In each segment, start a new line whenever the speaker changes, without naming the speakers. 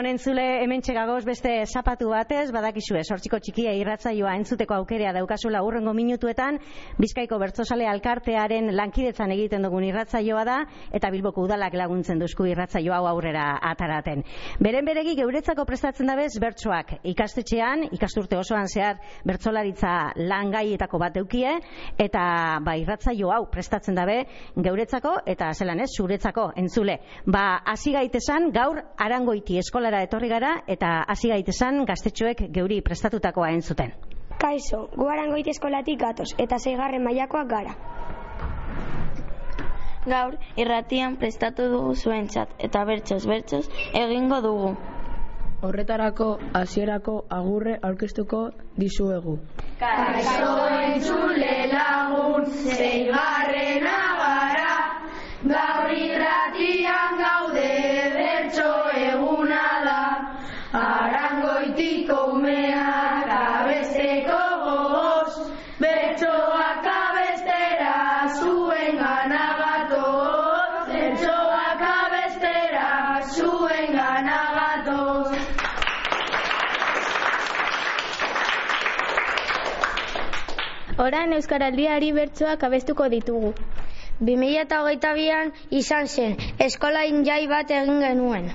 Honen zule hemen txegagoz beste zapatu batez, badakizue, sortziko txikia irratzaioa entzuteko aukerea daukazula urrengo minutuetan, Bizkaiko Bertzosale Alkartearen lankidetzan egiten dugun irratzaioa da, eta Bilboko udalak laguntzen duzku irratzaio hau aurrera ataraten. Beren beregi geuretzako prestatzen dabez bertsoak ikastetxean, ikasturte osoan zehar bertsolaritza langaietako bat eukie, eta ba, irratzaio hau prestatzen dabe geuretzako, eta zelan ez, zuretzako entzule. Ba, hasi gaitesan gaur arangoiti eskolara etorri gara eta hasi gaitesan gaztetxoek geuri prestatutakoa entzuten.
Kaixo, gu arangoiti eskolatik gatoz eta zeigarren mailakoak gara.
Gaur, irratian prestatu dugu zuentzat eta bertsoz bertsoz egingo dugu.
Horretarako hasierako agurre aurkeztuko dizuegu.
Kaixo entzule lagun zeigarrena
Orain Euskaraldiari bertsoak abestuko ditugu.
2008an izan zen, eskolain jai bat egin genuen.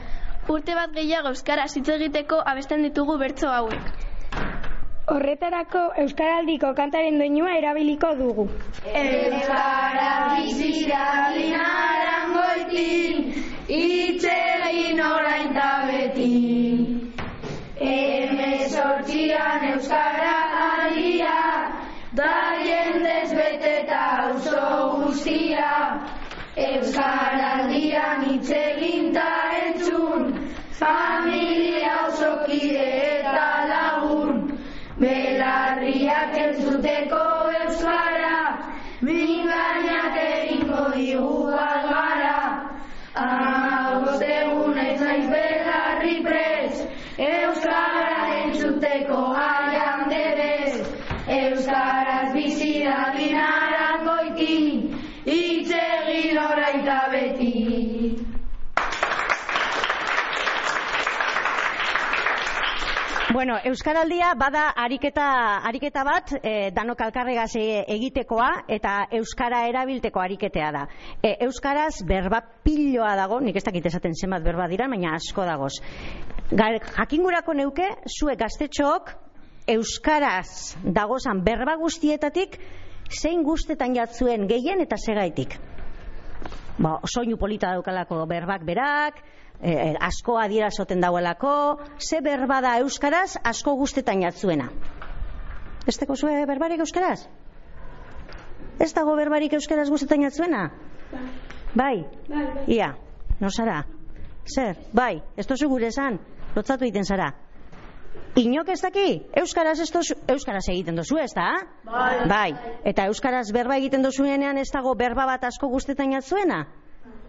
Urte bat gehiago euskaraz hitz egiteko abesten ditugu bertso hauek.
Horretarako Euskaraldiko kantaren doinua erabiliko dugu.
Euskara biziragin arangoitin, itxegin orain da beti. Hemezortzian Euskara guztia. Euskaraldian itxegin ta entzun, familia osokide eta
Euskaraldia bada ariketa, ariketa bat, e, danok alkarregaz e- egitekoa eta Euskara erabilteko ariketea da. E, Euskaraz berba piloa dago, nik ez dakit esaten zenbat berba dira, baina asko dagoz. Ga- Jakingurako neuke, zuek gaztetxook Euskaraz dagozan berba guztietatik, zein guztetan jatzuen gehien eta segaitik. Ba, soinu polita daukalako berbak berak, e, asko adierazoten dauelako, ze berba da euskaraz asko guztetan jatzuena. Ez zue berbarik euskaraz? Ez dago berbarik euskaraz guztetan jatzuena? Bai? Ia, no zara? Zer? Bai, ez tozu gure esan, lotzatu egiten zara. Inok ez daki? Euskaraz ez dozu, Euskaraz egiten dozu, ez da?
Bai.
Bai. Eta Euskaraz berba egiten dozuenean ez dago berba bat asko guztetan jatzuena?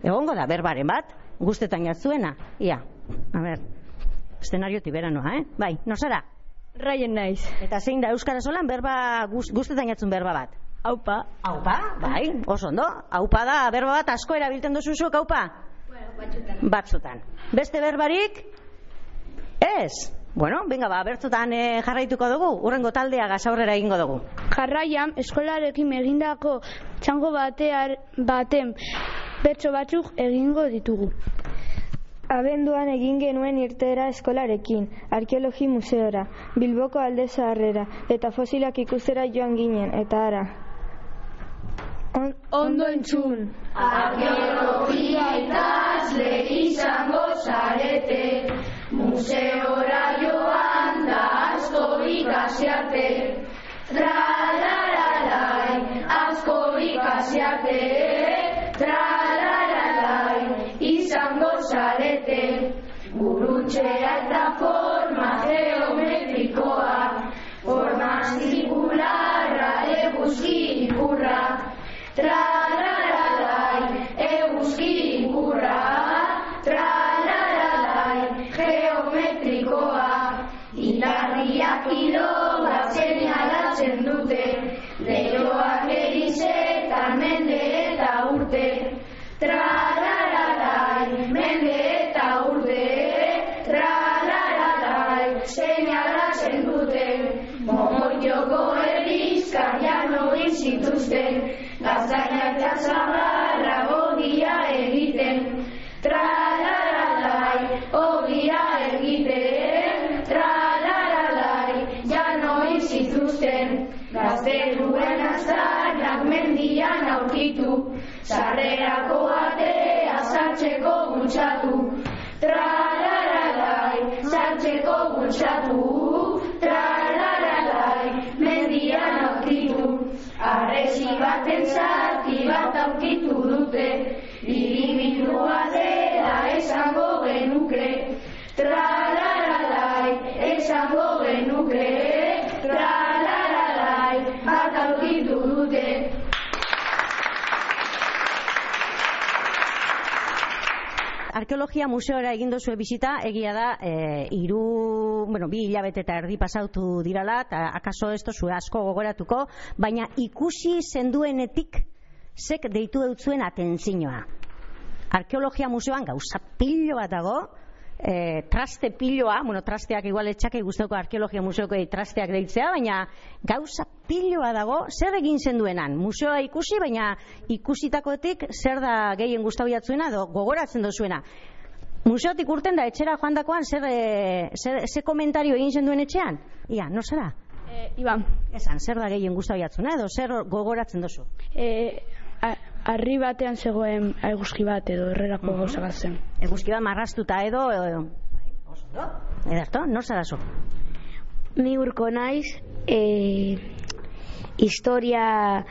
Egongo da, berbaren bat, guztetan jatzuena. Ia, a ber, eszenario tiberanoa, eh? Bai, no zara?
Raien naiz.
Eta zein da Euskaraz holan berba guz, guztetan jatzun berba bat?
Aupa.
Aupa, bai, oso ondo. Aupa da, berba bat asko erabiltzen dozu zuek, aupa? batzutan. Batzutan. Beste berbarik? Ez. Bueno, venga, ba, bertzotan eh, jarraituko dugu, urrengo taldea gazaurrera egingo dugu.
Jarraian, eskolarekin egindako txango batear, baten bertso batzuk egingo ditugu.
Abenduan egin genuen irtera eskolarekin, arkeologi museora, Bilboko alde zaharrera, eta fosilak ikustera joan ginen, eta ara. On,
Ondo entzun.
Arkeologia ikasle izango zarete, museora joan da asko ikasi arte. Tralaralai, asko ikasi arte. Yeah. Eta
zagarra ogia egiten, tralaralai, ogia egiten, tralaralai, janoi zituzten, gazteluen azarrak mendian aurkitu, sarrerako atea sartzeko bultzatu,
Arkeologia museora egin duzue bisita, egia da, e, iru, bueno, bi hilabete eta erdi pasautu dirala, eta akaso ez zue asko gogoratuko, baina ikusi zenduenetik zek deitu eutzuen atentzinoa. Arkeologia museoan gauza pilo bat dago, e, traste piloa, bueno, trasteak igual etxake guztoko arkeologia museoko trasteak deitzea, baina gauza piloa dago, zer egin zenduenan? Museoa ikusi, baina ikusitakoetik zer da gehien gustau jatzuena, edo gogoratzen dozuena. Museotik urten da, etxera joan dakoan, zer, e, zer, zer komentario egin zenduen etxean? Ia, no zera?
E, Iban,
Esan, zer da gehien gustau jatzuna, edo zer gogoratzen dozu?
E, a- harri batean zegoen eguzki bat edo herrerako
Mhm.
gauza bat zen.
Eguzki bat marrastuta edo... edo oso ondo. Ederto, nor zara zu?
Ni urko naiz, e, historia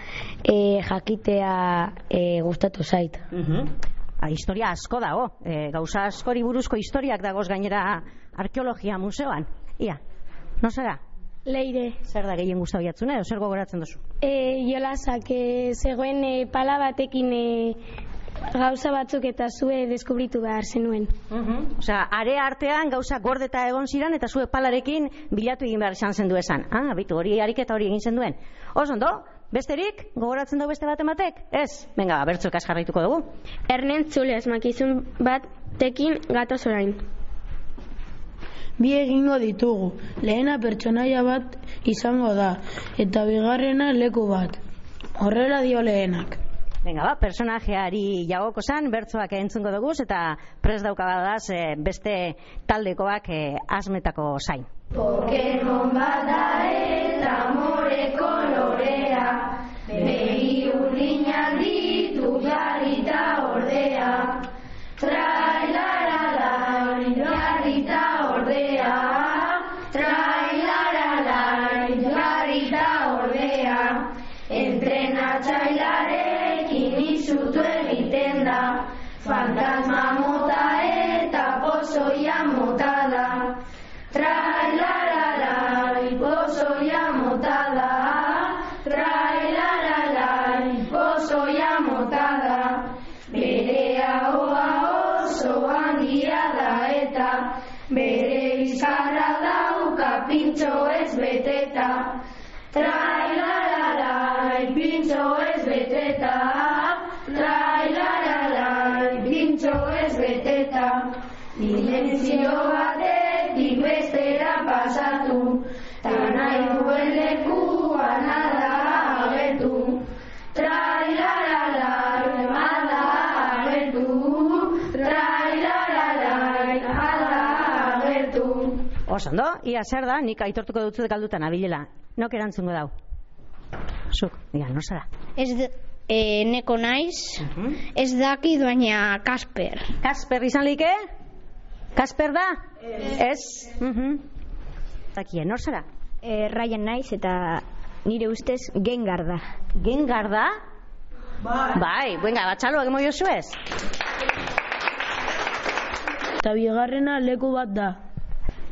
e, jakitea e, gustatu zait.
Ah, historia asko dago, e, gauza askori buruzko historiak dagoz gainera arkeologia museoan. Ia, no zara?
Leire.
Zer da gehien gustau jatzuna edo zer gogoratzen duzu?
E, jolasak e, zegoen e, pala batekin e, gauza batzuk eta zue deskubritu behar zenuen.
Osea, are artean gauza gordeta egon ziran eta zue palarekin bilatu egin behar izan zen du esan. Ah, bitu, hori ariketa hori egin zen duen. Oso ondo, besterik, gogoratzen dugu beste bat ematek? Ez, venga, bertzuek jarraituko dugu.
Ernent zule asmakizun bat tekin gatoz orain.
Bi egingo ditugu. Lehena pertsonaia bat izango da eta bigarrena leku bat. Horrela dio lehenak.
Venga, ba, personajeari jagoko zan, bertzoak entzungo dugu eta pres daukabadaz eh, beste taldekoak eh, asmetako zain.
Pokemon bada eta more kolorea,
Traz ia zer da, nik aitortuko dutzu galdutan abilela. Nok erantzungo dau? Zuk, ia, no zara?
Ez e, neko naiz, ez daki baina Kasper.
Kasper izan like? Kasper da? Ez. Mhm. Zakie, nor zara?
E, Ryan naiz eta nire ustez gengar da.
Gengar da? Bai. Bai, venga, batxalo, egimo jozu ez?
Eta bigarrena leku bat da.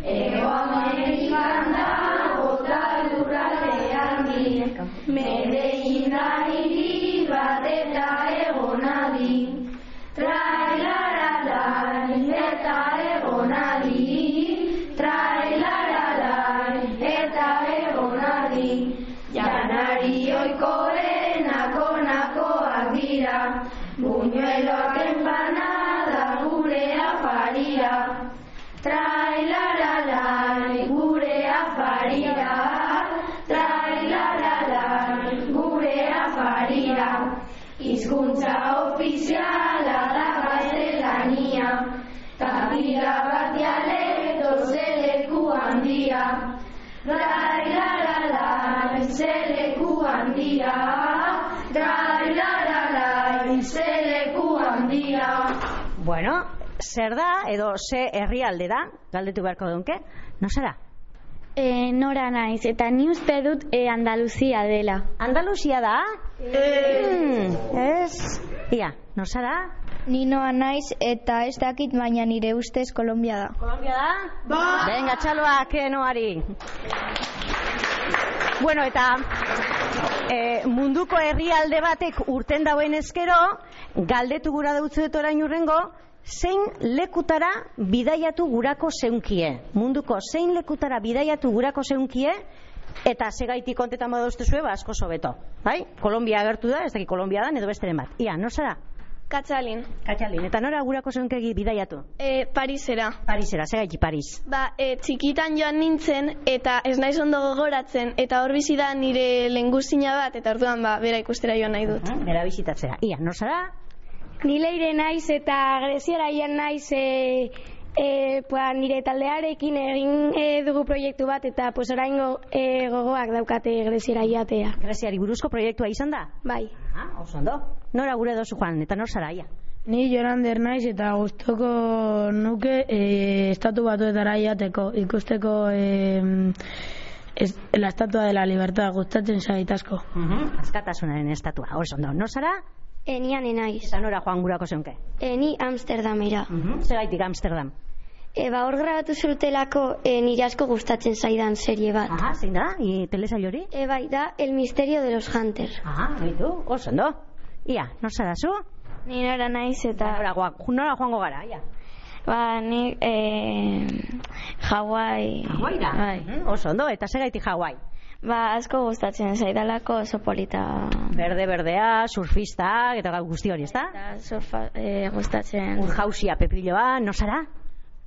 Ego Amerikan da, bota lurraldean di, Medellin da hiri bat eta egonadi. Trailaralai, eta egonadi. Trailaralai, eta egonadi. Janari oikoenak onakoak dira, Buñueloak
zer da, edo ze herrialde da, galdetu beharko dunke, no zara?
E, nora naiz, eta ni uste dut e, Andaluzia dela.
Andaluzia da? Mm, ez? Ia, no zara?
Ni noa naiz eta ez dakit baina nire ustez Kolombia da.
Kolombia da? Ba! Venga, txaloak, noari. Bueno, eta e, munduko herrialde batek urten dauen ezkero, galdetu gura dut orain urrengo, zein lekutara bidaiatu gurako zeunkie. Munduko zein lekutara bidaiatu gurako zeunkie, eta segaitik kontetan badozte zue, ba, asko sobeto. Bai? Kolombia agertu da, ez dakit Kolombia da, edo besteren bat. Ia, no zara?
Katxalin.
Katxalin, eta nora gurako zeunkegi bidaiatu?
E, Parisera.
Parisera, segaiti Paris.
Ba, e, txikitan joan nintzen, eta ez naiz ondo gogoratzen, eta hor bizi da nire lenguzina bat, eta orduan ba, bera ikustera joan nahi dut.
Bera bizitatzea. Ia, no zara?
Ni leire naiz eta greziara ian naiz e, e, pues, nire taldearekin egin e, dugu proiektu bat eta pues, orain go, e, gogoak daukate greziara iatea.
Greziari buruzko proiektua izan da?
Bai.
Ah, oso ondo. Nora gure dozu joan, eta nor zara, ia?
Ni Jorander naiz eta gustoko nuke e, estatu batuetara iateko, ikusteko e, es, la estatua de la libertad gustatzen zait asko.
Uh -huh. Askatasunaren estatua, oso ondo. Nor zara?
Enian enaiz.
Eta nora joan gurako zeunke?
Eni Amsterdamera.
Uh -huh. Zegaitik Amsterdam.
E, ba, hor grabatu zurutelako e, nire asko gustatzen zaidan serie bat.
Aha, zein da? I telesail hori?
E, bai, da El misterio de los Hunters.
Aha, baitu, oso ondo. Ia, nor zara zu?
Ni nora naiz eta...
Nora, joan, nora joango gara, ia.
Ba, ni... Eh, Hawaii...
Hawaii
Bai.
Mhm, Oso ondo, eta segaitik Hawaii.
Ba, asko gustatzen zaidalako oso polita...
Berde, berdea, surfistak, eta guzti hori, ezta?
Eta surfa eh, gustatzen...
Urjausia, pepilloa, no zara?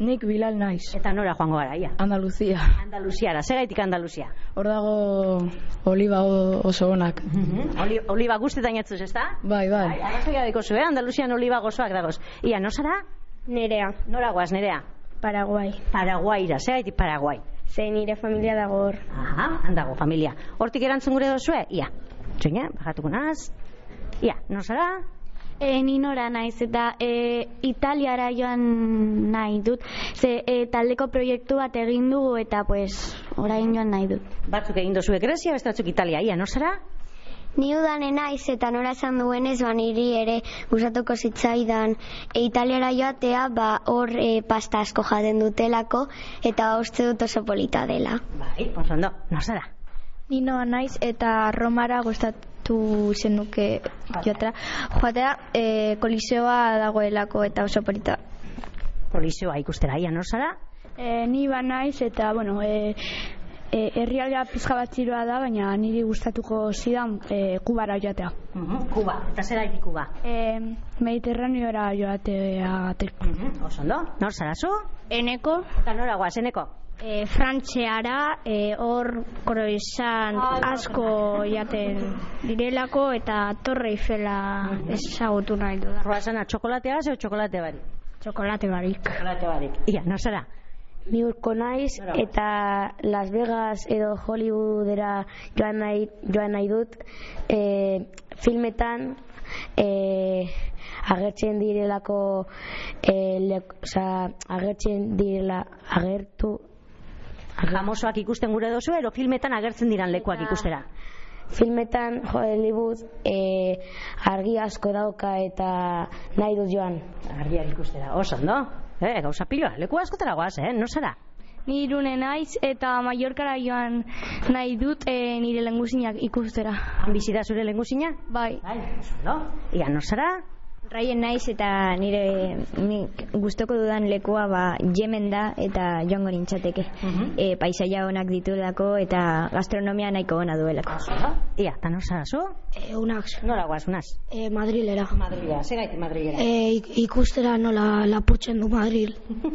Nik bilal naiz.
Eta nora joango gara, ia.
Andaluzia.
Andaluziara, segaitik Andaluzia.
Hor dago oliba o- oso onak.
Oli, oliba guztetan jatzuz, ezta?
Bai, bai.
Bai, arrazoia deko zu, eh? Andaluzian oliba gozoak dagoz. Ia, no zara?
Nerea,
Nora guaz, nerea?
Paraguai.
Paraguaira, segaitik Paraguai.
Ze nire familia dago hor.
Aha, handago, familia. Hortik erantzun gure dozue? Ia. Txoina, bajatuko naz. Ia, no zara?
E, ni nora naiz eta e, Italiara joan nahi dut. Ze e, taldeko proiektu bat egin dugu eta pues orain joan nahi dut.
Batzuk egin dozue Grezia, beste batzuk Italia. Ia, no zara?
Ni udane naiz eta nora esan duenez ba niri ere gustatuko zitzaidan e, Italiara joatea ba hor e, pasta asko jaten dutelako eta uste dut oso polita dela.
Bai, oso ondo, no zara?
Ni noa naiz eta Romara gustatu zenuke joatera. Joatera e, koliseoa dagoelako eta oso polita.
Polizoa ikustera, ia, no zara?
E, ni ba naiz eta, bueno, e, e, herrialdea pizka bat ziroa da, baina niri gustatuko zidan e, kubara joatea.
Mhm, Kuba, eta zera iti Kuba?
E, Mediterraneora joatea
Mhm, Oso ondo, nor zara zu?
Eneko
Eta nora guaz, eneko?
e, Frantxeara e, hor kroizan asko jaten direlako eta Torre Eiffela ezagutu nahi du da.
Roasana, txokolatea zeu txokolate bari?
Txokolate barik.
Txokolate barik. Ia, nor zara?
Ni urko naiz eta Las Vegas edo Hollywoodera joan nahi, joan nahi dut e, filmetan e, agertzen direlako e, le, oza, agertzen direla agertu
Jamosoak ikusten gure dozu, ero filmetan agertzen diran lekuak ikustera.
filmetan Hollywood e, argi asko dauka eta nahi dut joan
Argiak ikustera, oso ondo. Eh, gauza piloa, leku askotara guaz, eh? Nor zara?
Ni irune naiz eta Mallorcara joan nahi dut e, nire lenguzinak ikustera.
Han bizi da zure lenguzina?
Bai.
Bai, ondo. Ia, nor zara?
Raien naiz eta nire nik gustoko dudan lekua ba Yemen da eta joango nintzateke. e, paisaia onak ditulako eta gastronomia nahiko ona duelako.
Ia, eta nor zara zu?
E, unak.
Nora guaz, unaz?
E, Madrilera.
Madrila, segaitik Madrilera.
E, ik- ikustera nola lapurtzen du Madril.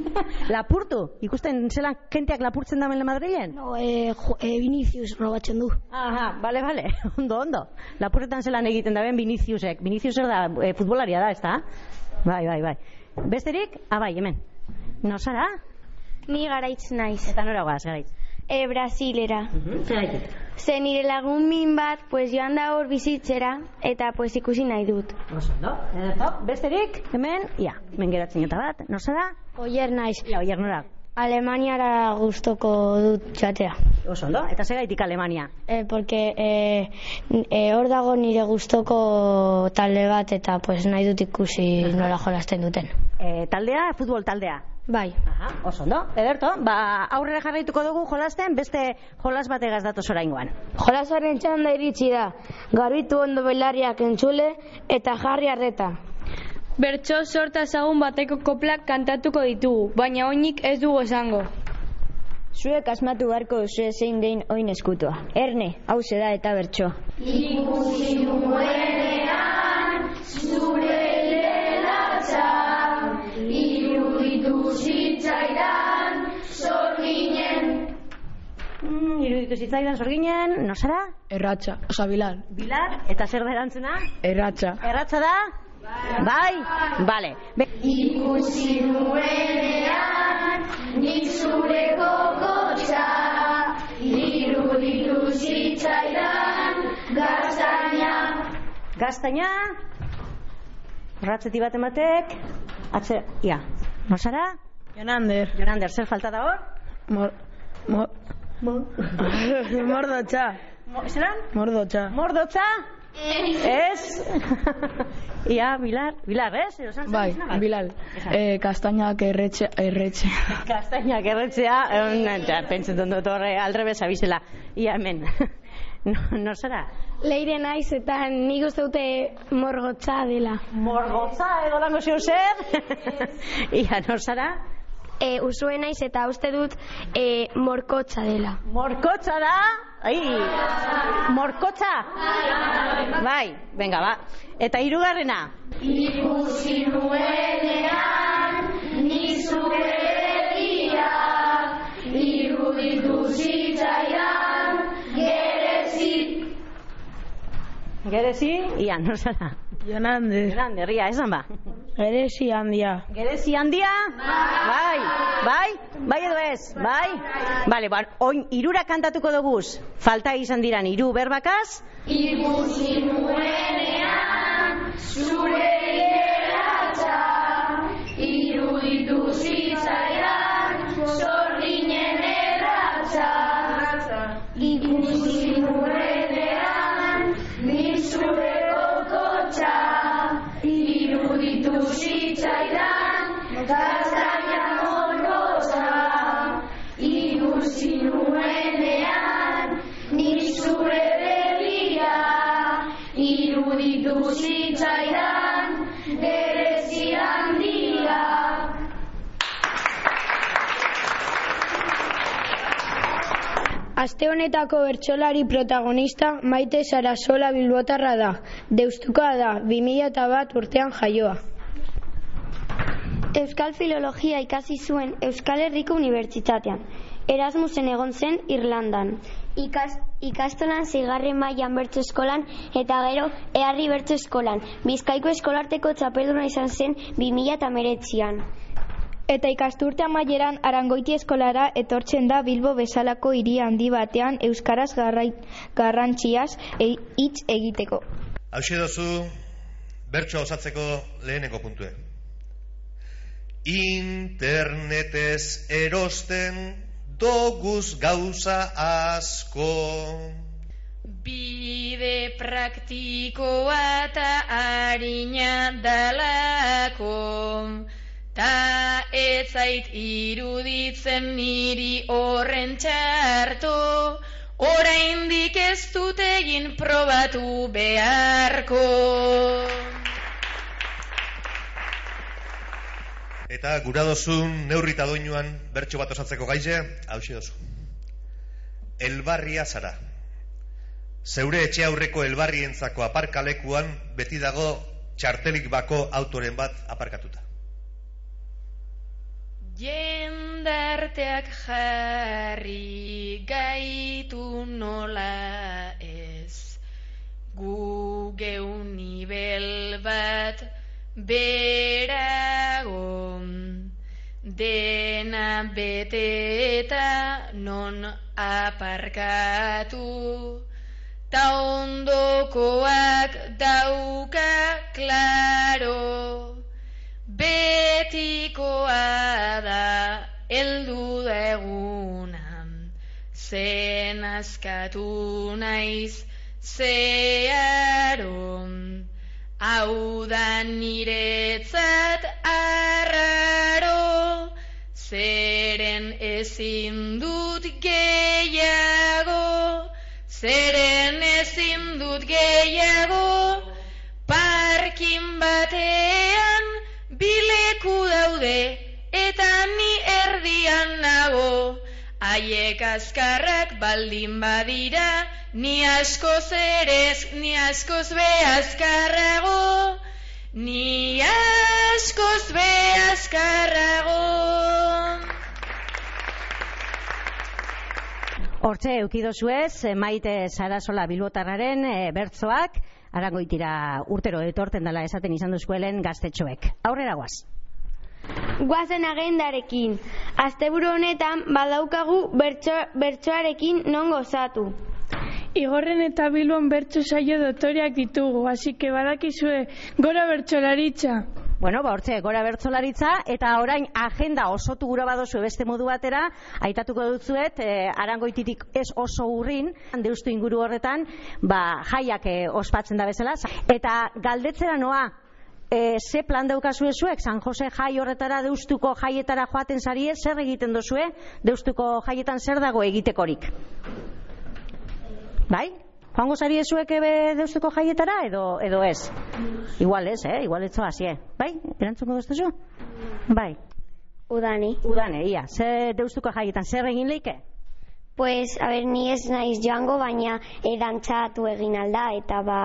Lapurtu? Ikusten zelan kenteak lapurtzen da mele Madrilen?
No, e, jo, e, Vinicius robatzen du.
Aha, bale, bale, ondo, ondo. Lapurretan zelan egiten da ben Viniciusek. Vinicius da, e, futbolaria da, ez da? Bai, bai, bai. Besterik? Ah, bai, hemen. No zara?
Ni garaitz naiz.
Eta nora guaz, garaitz.
E, Brasilera.
Zeraitik.
Ze nire lagun min bat, pues joan da hor bizitzera, eta pues ikusi nahi dut.
Oso, no? Besterik? Hemen? Ia, hemen geratzen eta bat. No zara?
Oier naiz.
Ia, oier nora.
Alemaniara gustoko dut joatea.
Oso, ondo? Eta segaitik Alemania?
E, porque e, e, hor dago nire gustoko talde bat eta pues nahi dut ikusi nola jolasten duten.
E, taldea, futbol taldea?
Bai.
Aha, oso ondo. Ederto, ba, aurrera jarraituko dugu jolasten, beste jolas bategaz datoz oraingoan.
Jolasaren txanda iritsi da. Garbitu ondo belariak entzule eta jarri arreta.
Bertso sorta ezagun bateko koplak kantatuko ditugu, baina oinik ez dugu esango.
Zuek asmatu beharko duzue zein dein oin eskutua. Erne, hau da eta bertso.
Ikusi nuenean zure lelatza Iruditu zitzaidan zorginen
Mm, iruditu zitzaidan zorginen, no zara?
Erratxa, oza, Bilal.
Bilar, eta zer da erantzuna?
Erratxa.
Erratza da? Bai? Bale. Be
Ikusi nuenean nik zure kokotxa Iruditu zitzaidan gaztaina
Gaztaina, Ratzeti bat ematek, atze, ia, no zara?
Jonander.
Jonander, zer falta da hor?
Mor... Mor... Mordotxa.
Mo, zeran?
Mordotxa.
Mordotza? Ez? ia, Bilar, Bilar, ez? Zen
Bai? Bilal.
Esan.
Eh, kastainak erretxe, erretxe.
Kastainak erretzea, eh, ja, pentsetan dut horre aldrebes abizela. Ia, hemen. no, no zara?
Leire naiz eta nik uste dute morgotza dela.
Morgotza edo lango zeu zer? Ia, no zara?
E, usue naiz eta uste dut e, morkotza dela.
Morkotza da? Ai, morkotza? Bai, venga, ba. Eta hirugarrena?
Ikusi nuenean nik zure begia Iruditu zitzaidan gerezi
Gerezi, ia, no zara?
Jonander.
Jonander, ia, esan ba.
Gerezi handia.
Gerezi handia? Bai. Bai? Bai edo ez? Bai? Bale, ba, oin irura kantatuko duguz. Falta izan diran hiru berbakaz.
Ikusi nuenean zure
Aste honetako bertsolari protagonista Maite Sarasola Bilbotarra da. Deustuka da, 2001 urtean jaioa.
Euskal Filologia ikasi zuen Euskal Herriko Unibertsitatean. Erasmusen egon zen Irlandan. Ikas, ikastolan zigarren mailan bertso eskolan eta gero eharri bertso eskolan. Bizkaiko eskolarteko txapelduna izan zen 2008an.
Eta ikasturte amaieran arangoiti eskolara etortzen da Bilbo bezalako hiri handi batean euskaraz garrai, garrantziaz e, hitz egiteko.
Hauxe dozu, bertsoa osatzeko lehenengo puntue. Internetez erosten doguz gauza asko.
Bide praktikoa eta harina dalako, ta ez zait iruditzen niri horren txarto, oraindik ez dut egin probatu beharko.
Eta gura dozun neurri eta doinuan bertso bat osatzeko gaize, hausi dozu. Elbarria zara. Zeure etxe aurreko elbarrientzako aparkalekuan beti dago txartelik bako autoren bat aparkatuta.
Jendarteak jarri gaitu nola ez. Gu geun nivel bat berago Dena bete eta non aparkatu. Ta ondokoak dauka klaro Betikoa da eldu da egunan, zen askatu naiz zearon, hau da niretzat arraro, zeren ezin dut gehiago, zeren ezin dut gehiago, parkin batean bileku daude eta ni erdian nago haiek azkarrak baldin badira ni askoz erez ni askoz be azkarrago ni askoz be azkarrago
Hortxe, eukidozuez, maite Sarasola Bilbotarraren e, bertzoak, arangoitira urtero etorten dela esaten izan duzkuelen gaztetxoek. Aurrera guaz.
Guazen agendarekin. Asteburu honetan badaukagu bertso, bertsoarekin non gozatu.
Igorren eta Bilbon bertso saio dotoreak ditugu, hasi que badakizue gora bertsolaritza.
Bueno, ba, hortxe, gora bertzolaritza, eta orain agenda osotu gura badozu beste modu batera, aitatuko dutzuet, e, arangoititik ez oso urrin, deustu inguru horretan, ba, jaiak e, ospatzen da bezala, eta galdetzera noa, e, ze plan daukazu ezuek, San Jose jai horretara deustuko jaietara joaten zarie, zer egiten dozue, deustuko jaietan zer dago egitekorik? Bai? Joango zari ezuek ebe deustuko jaietara edo edo ez? Igual ez, eh? Igual etzo hasie. Bai? Erantzuko doztu Bai.
Udani.
Udane, ia. Ze deustuko jaietan zer egin leike?
Pues, a ber, ni ez naiz joango, baina edantzatu egin alda, eta ba,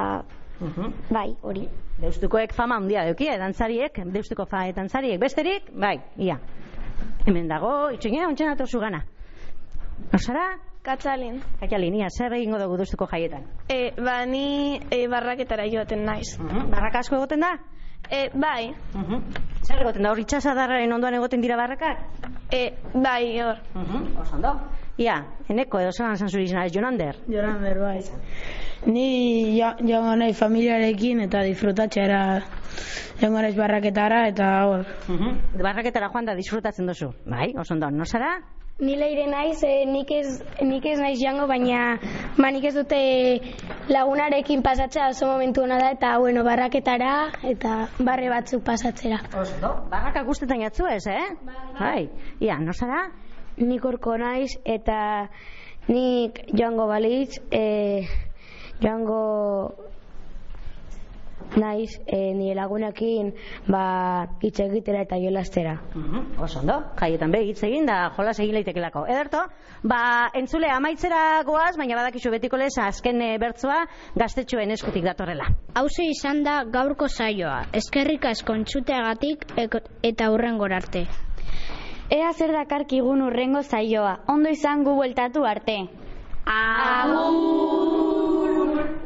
bai, hori.
Deustukoek fama handia duki, dantzariek, deustuko fa dantzariek. Besterik? Bai, ia. Hemen dago, itxoinea, ontsen atozu gana. Osara?
Katzalin.
Katzalin, ia, zer egingo dugu deustuko jaietan?
E, ba, ni e, barraketara joaten naiz.
Barraka asko egoten da?
E, bai.
Zer egoten da, hor itxasadarraren ondoan egoten dira barrakak?
E, bai, hor.
Oso ondo. Ia, eneko edo zelan esan zuri izan, Jonander?
Jonander, bai. Ni ja- joango nahi familiarekin eta disfrutatxera joango naiz barraketara eta hor.
Barraketara joan da disfrutatzen duzu. Bai, oso ondo. No zara?
Ni leire naiz, e, nik, ez, nik ez naiz jango, baina ba, nik ez dute lagunarekin pasatzea oso momentu hona da, eta bueno, barraketara eta barre batzuk pasatzera.
Oso. Barrakak gustetan jatzu ez, eh? Bai. Ia, no zara?
Nik orko naiz eta nik joango balitz, e, joango naiz e, nire lagunekin ba, hitz egitera eta jolastera.
Oso ondo, jaietan be, hitz egin da jolas egin leitekelako. Ederto, ba, entzule amaitzera goaz, baina badakizu betiko lez, azken eh, bertzoa gaztetxoen eskutik datorrela.
Hauze izan da gaurko saioa, eskerrik asko entzuteagatik eta hurrengor arte.
Ea zer dakarkigun urrengo zaioa, ondo izan gu bueltatu arte.
Agur,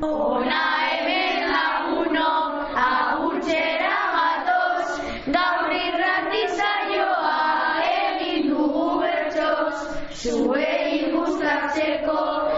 ona hemen
laguno, agur txera batoz, gaur irrati zaioa egin dugu bertxoz, zuei guztatzeko.